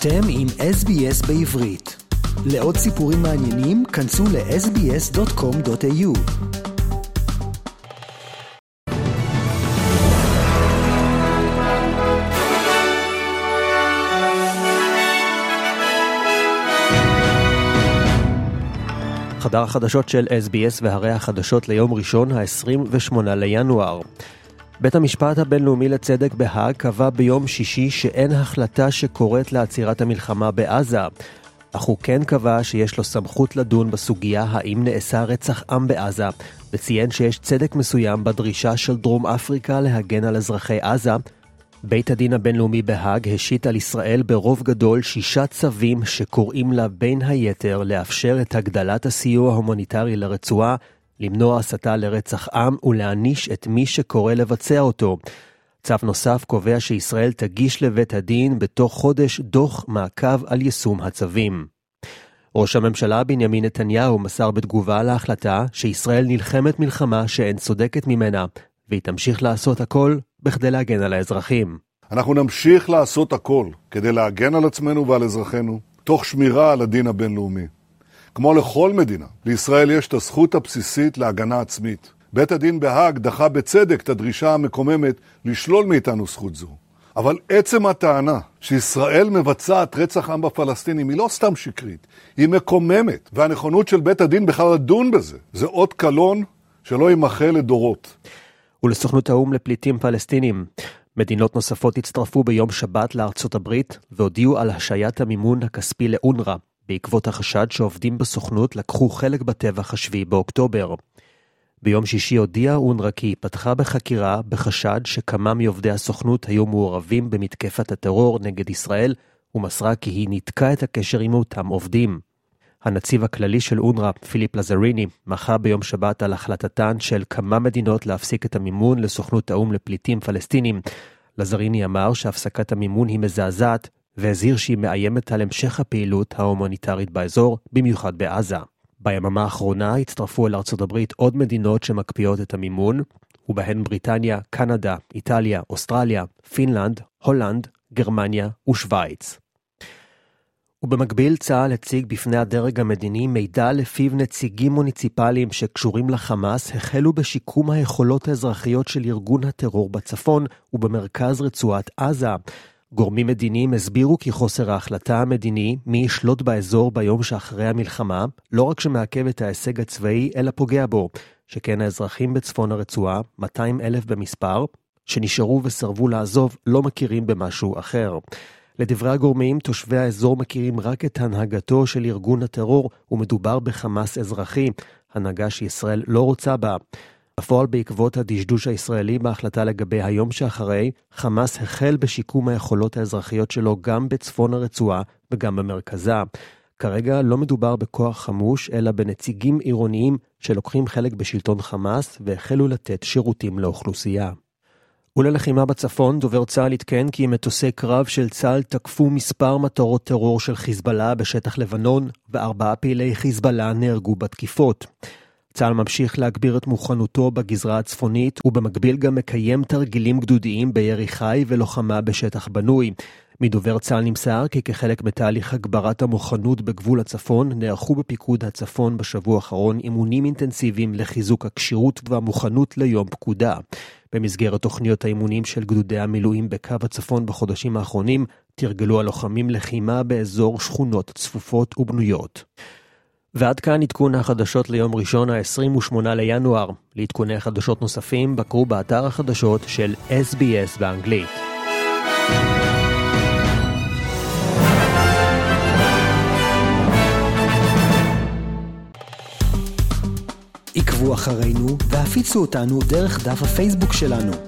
אתם עם SBS בעברית. לעוד סיפורים מעניינים, כנסו ל-sbs.com.au. חדר החדשות של SBS והרי החדשות ליום ראשון, ה-28 לינואר. בית המשפט הבינלאומי לצדק בהאג קבע ביום שישי שאין החלטה שקוראת לעצירת המלחמה בעזה, אך הוא כן קבע שיש לו סמכות לדון בסוגיה האם נעשה רצח עם בעזה, וציין שיש צדק מסוים בדרישה של דרום אפריקה להגן על אזרחי עזה. בית הדין הבינלאומי בהאג השית על ישראל ברוב גדול שישה צווים שקוראים לה בין היתר לאפשר את הגדלת הסיוע ההומניטרי לרצועה, למנוע הסתה לרצח עם ולהעניש את מי שקורא לבצע אותו. צו נוסף קובע שישראל תגיש לבית הדין בתוך חודש דוח מעקב על יישום הצווים. ראש הממשלה בנימין נתניהו מסר בתגובה להחלטה שישראל נלחמת מלחמה שאין צודקת ממנה, והיא תמשיך לעשות הכל בכדי להגן על האזרחים. אנחנו נמשיך לעשות הכל כדי להגן על עצמנו ועל אזרחינו, תוך שמירה על הדין הבינלאומי. כמו לכל מדינה, לישראל יש את הזכות הבסיסית להגנה עצמית. בית הדין בהאג דחה בצדק את הדרישה המקוממת לשלול מאיתנו זכות זו. אבל עצם הטענה שישראל מבצעת רצח עם בפלסטינים היא לא סתם שקרית, היא מקוממת, והנכונות של בית הדין בכלל לדון בזה, זה אות קלון שלא יימחה לדורות. ולסוכנות האו"ם לפליטים פלסטינים. מדינות נוספות הצטרפו ביום שבת לארצות הברית והודיעו על השעיית המימון הכספי לאונר"א, בעקבות החשד שעובדים בסוכנות לקחו חלק בטבח השביעי באוקטובר. ביום שישי הודיעה אונר"א כי היא פתחה בחקירה בחשד שכמה מעובדי הסוכנות היו מעורבים במתקפת הטרור נגד ישראל, ומסרה כי היא ניתקה את הקשר עם אותם עובדים. הנציב הכללי של אונר"א, פיליפ לזריני, מחה ביום שבת על החלטתן של כמה מדינות להפסיק את המימון לסוכנות האו"ם לפליטים פלסטינים. לזריני אמר שהפסקת המימון היא מזעזעת, והזהיר שהיא מאיימת על המשך הפעילות ההומניטרית באזור, במיוחד בעזה. ביממה האחרונה הצטרפו אל ארצות הברית עוד מדינות שמקפיאות את המימון, ובהן בריטניה, קנדה, איטליה, אוסטרליה, פינלנד, הולנד, גרמניה ושווייץ. ובמקביל צה"ל הציג בפני הדרג המדיני מידע לפיו נציגים מוניציפליים שקשורים לחמאס החלו בשיקום היכולות האזרחיות של ארגון הטרור בצפון ובמרכז רצועת עזה. גורמים מדיניים הסבירו כי חוסר ההחלטה המדיני מי ישלוט באזור ביום שאחרי המלחמה, לא רק שמעכב את ההישג הצבאי, אלא פוגע בו, שכן האזרחים בצפון הרצועה, 200 אלף במספר, שנשארו וסרבו לעזוב, לא מכירים במשהו אחר. לדברי הגורמים, תושבי האזור מכירים רק את הנהגתו של ארגון הטרור, ומדובר בחמאס אזרחי, הנהגה שישראל לא רוצה בה. בפועל בעקבות הדשדוש הישראלי בהחלטה לגבי היום שאחרי, חמאס החל בשיקום היכולות האזרחיות שלו גם בצפון הרצועה וגם במרכזה. כרגע לא מדובר בכוח חמוש, אלא בנציגים עירוניים שלוקחים חלק בשלטון חמאס והחלו לתת שירותים לאוכלוסייה. וללחימה בצפון, דובר צה"ל עדכן כי מטוסי קרב של צה"ל תקפו מספר מטרות טרור של חיזבאללה בשטח לבנון, וארבעה פעילי חיזבאללה נהרגו בתקיפות. צה"ל ממשיך להגביר את מוכנותו בגזרה הצפונית, ובמקביל גם מקיים תרגילים גדודיים בירי חי ולוחמה בשטח בנוי. מדובר צה"ל נמסר כי כחלק מתהליך הגברת המוכנות בגבול הצפון, נערכו בפיקוד הצפון בשבוע האחרון אימונים אינטנסיביים לחיזוק הכשירות והמוכנות ליום פקודה. במסגרת תוכניות האימונים של גדודי המילואים בקו הצפון בחודשים האחרונים, תרגלו הלוחמים לחימה באזור שכונות צפופות ובנויות. ועד כאן עדכון החדשות ליום ראשון ה-28 לינואר. לעדכוני חדשות נוספים בקרו באתר החדשות של SBS באנגלית. עקבו אחרינו והפיצו אותנו דרך דף הפייסבוק שלנו.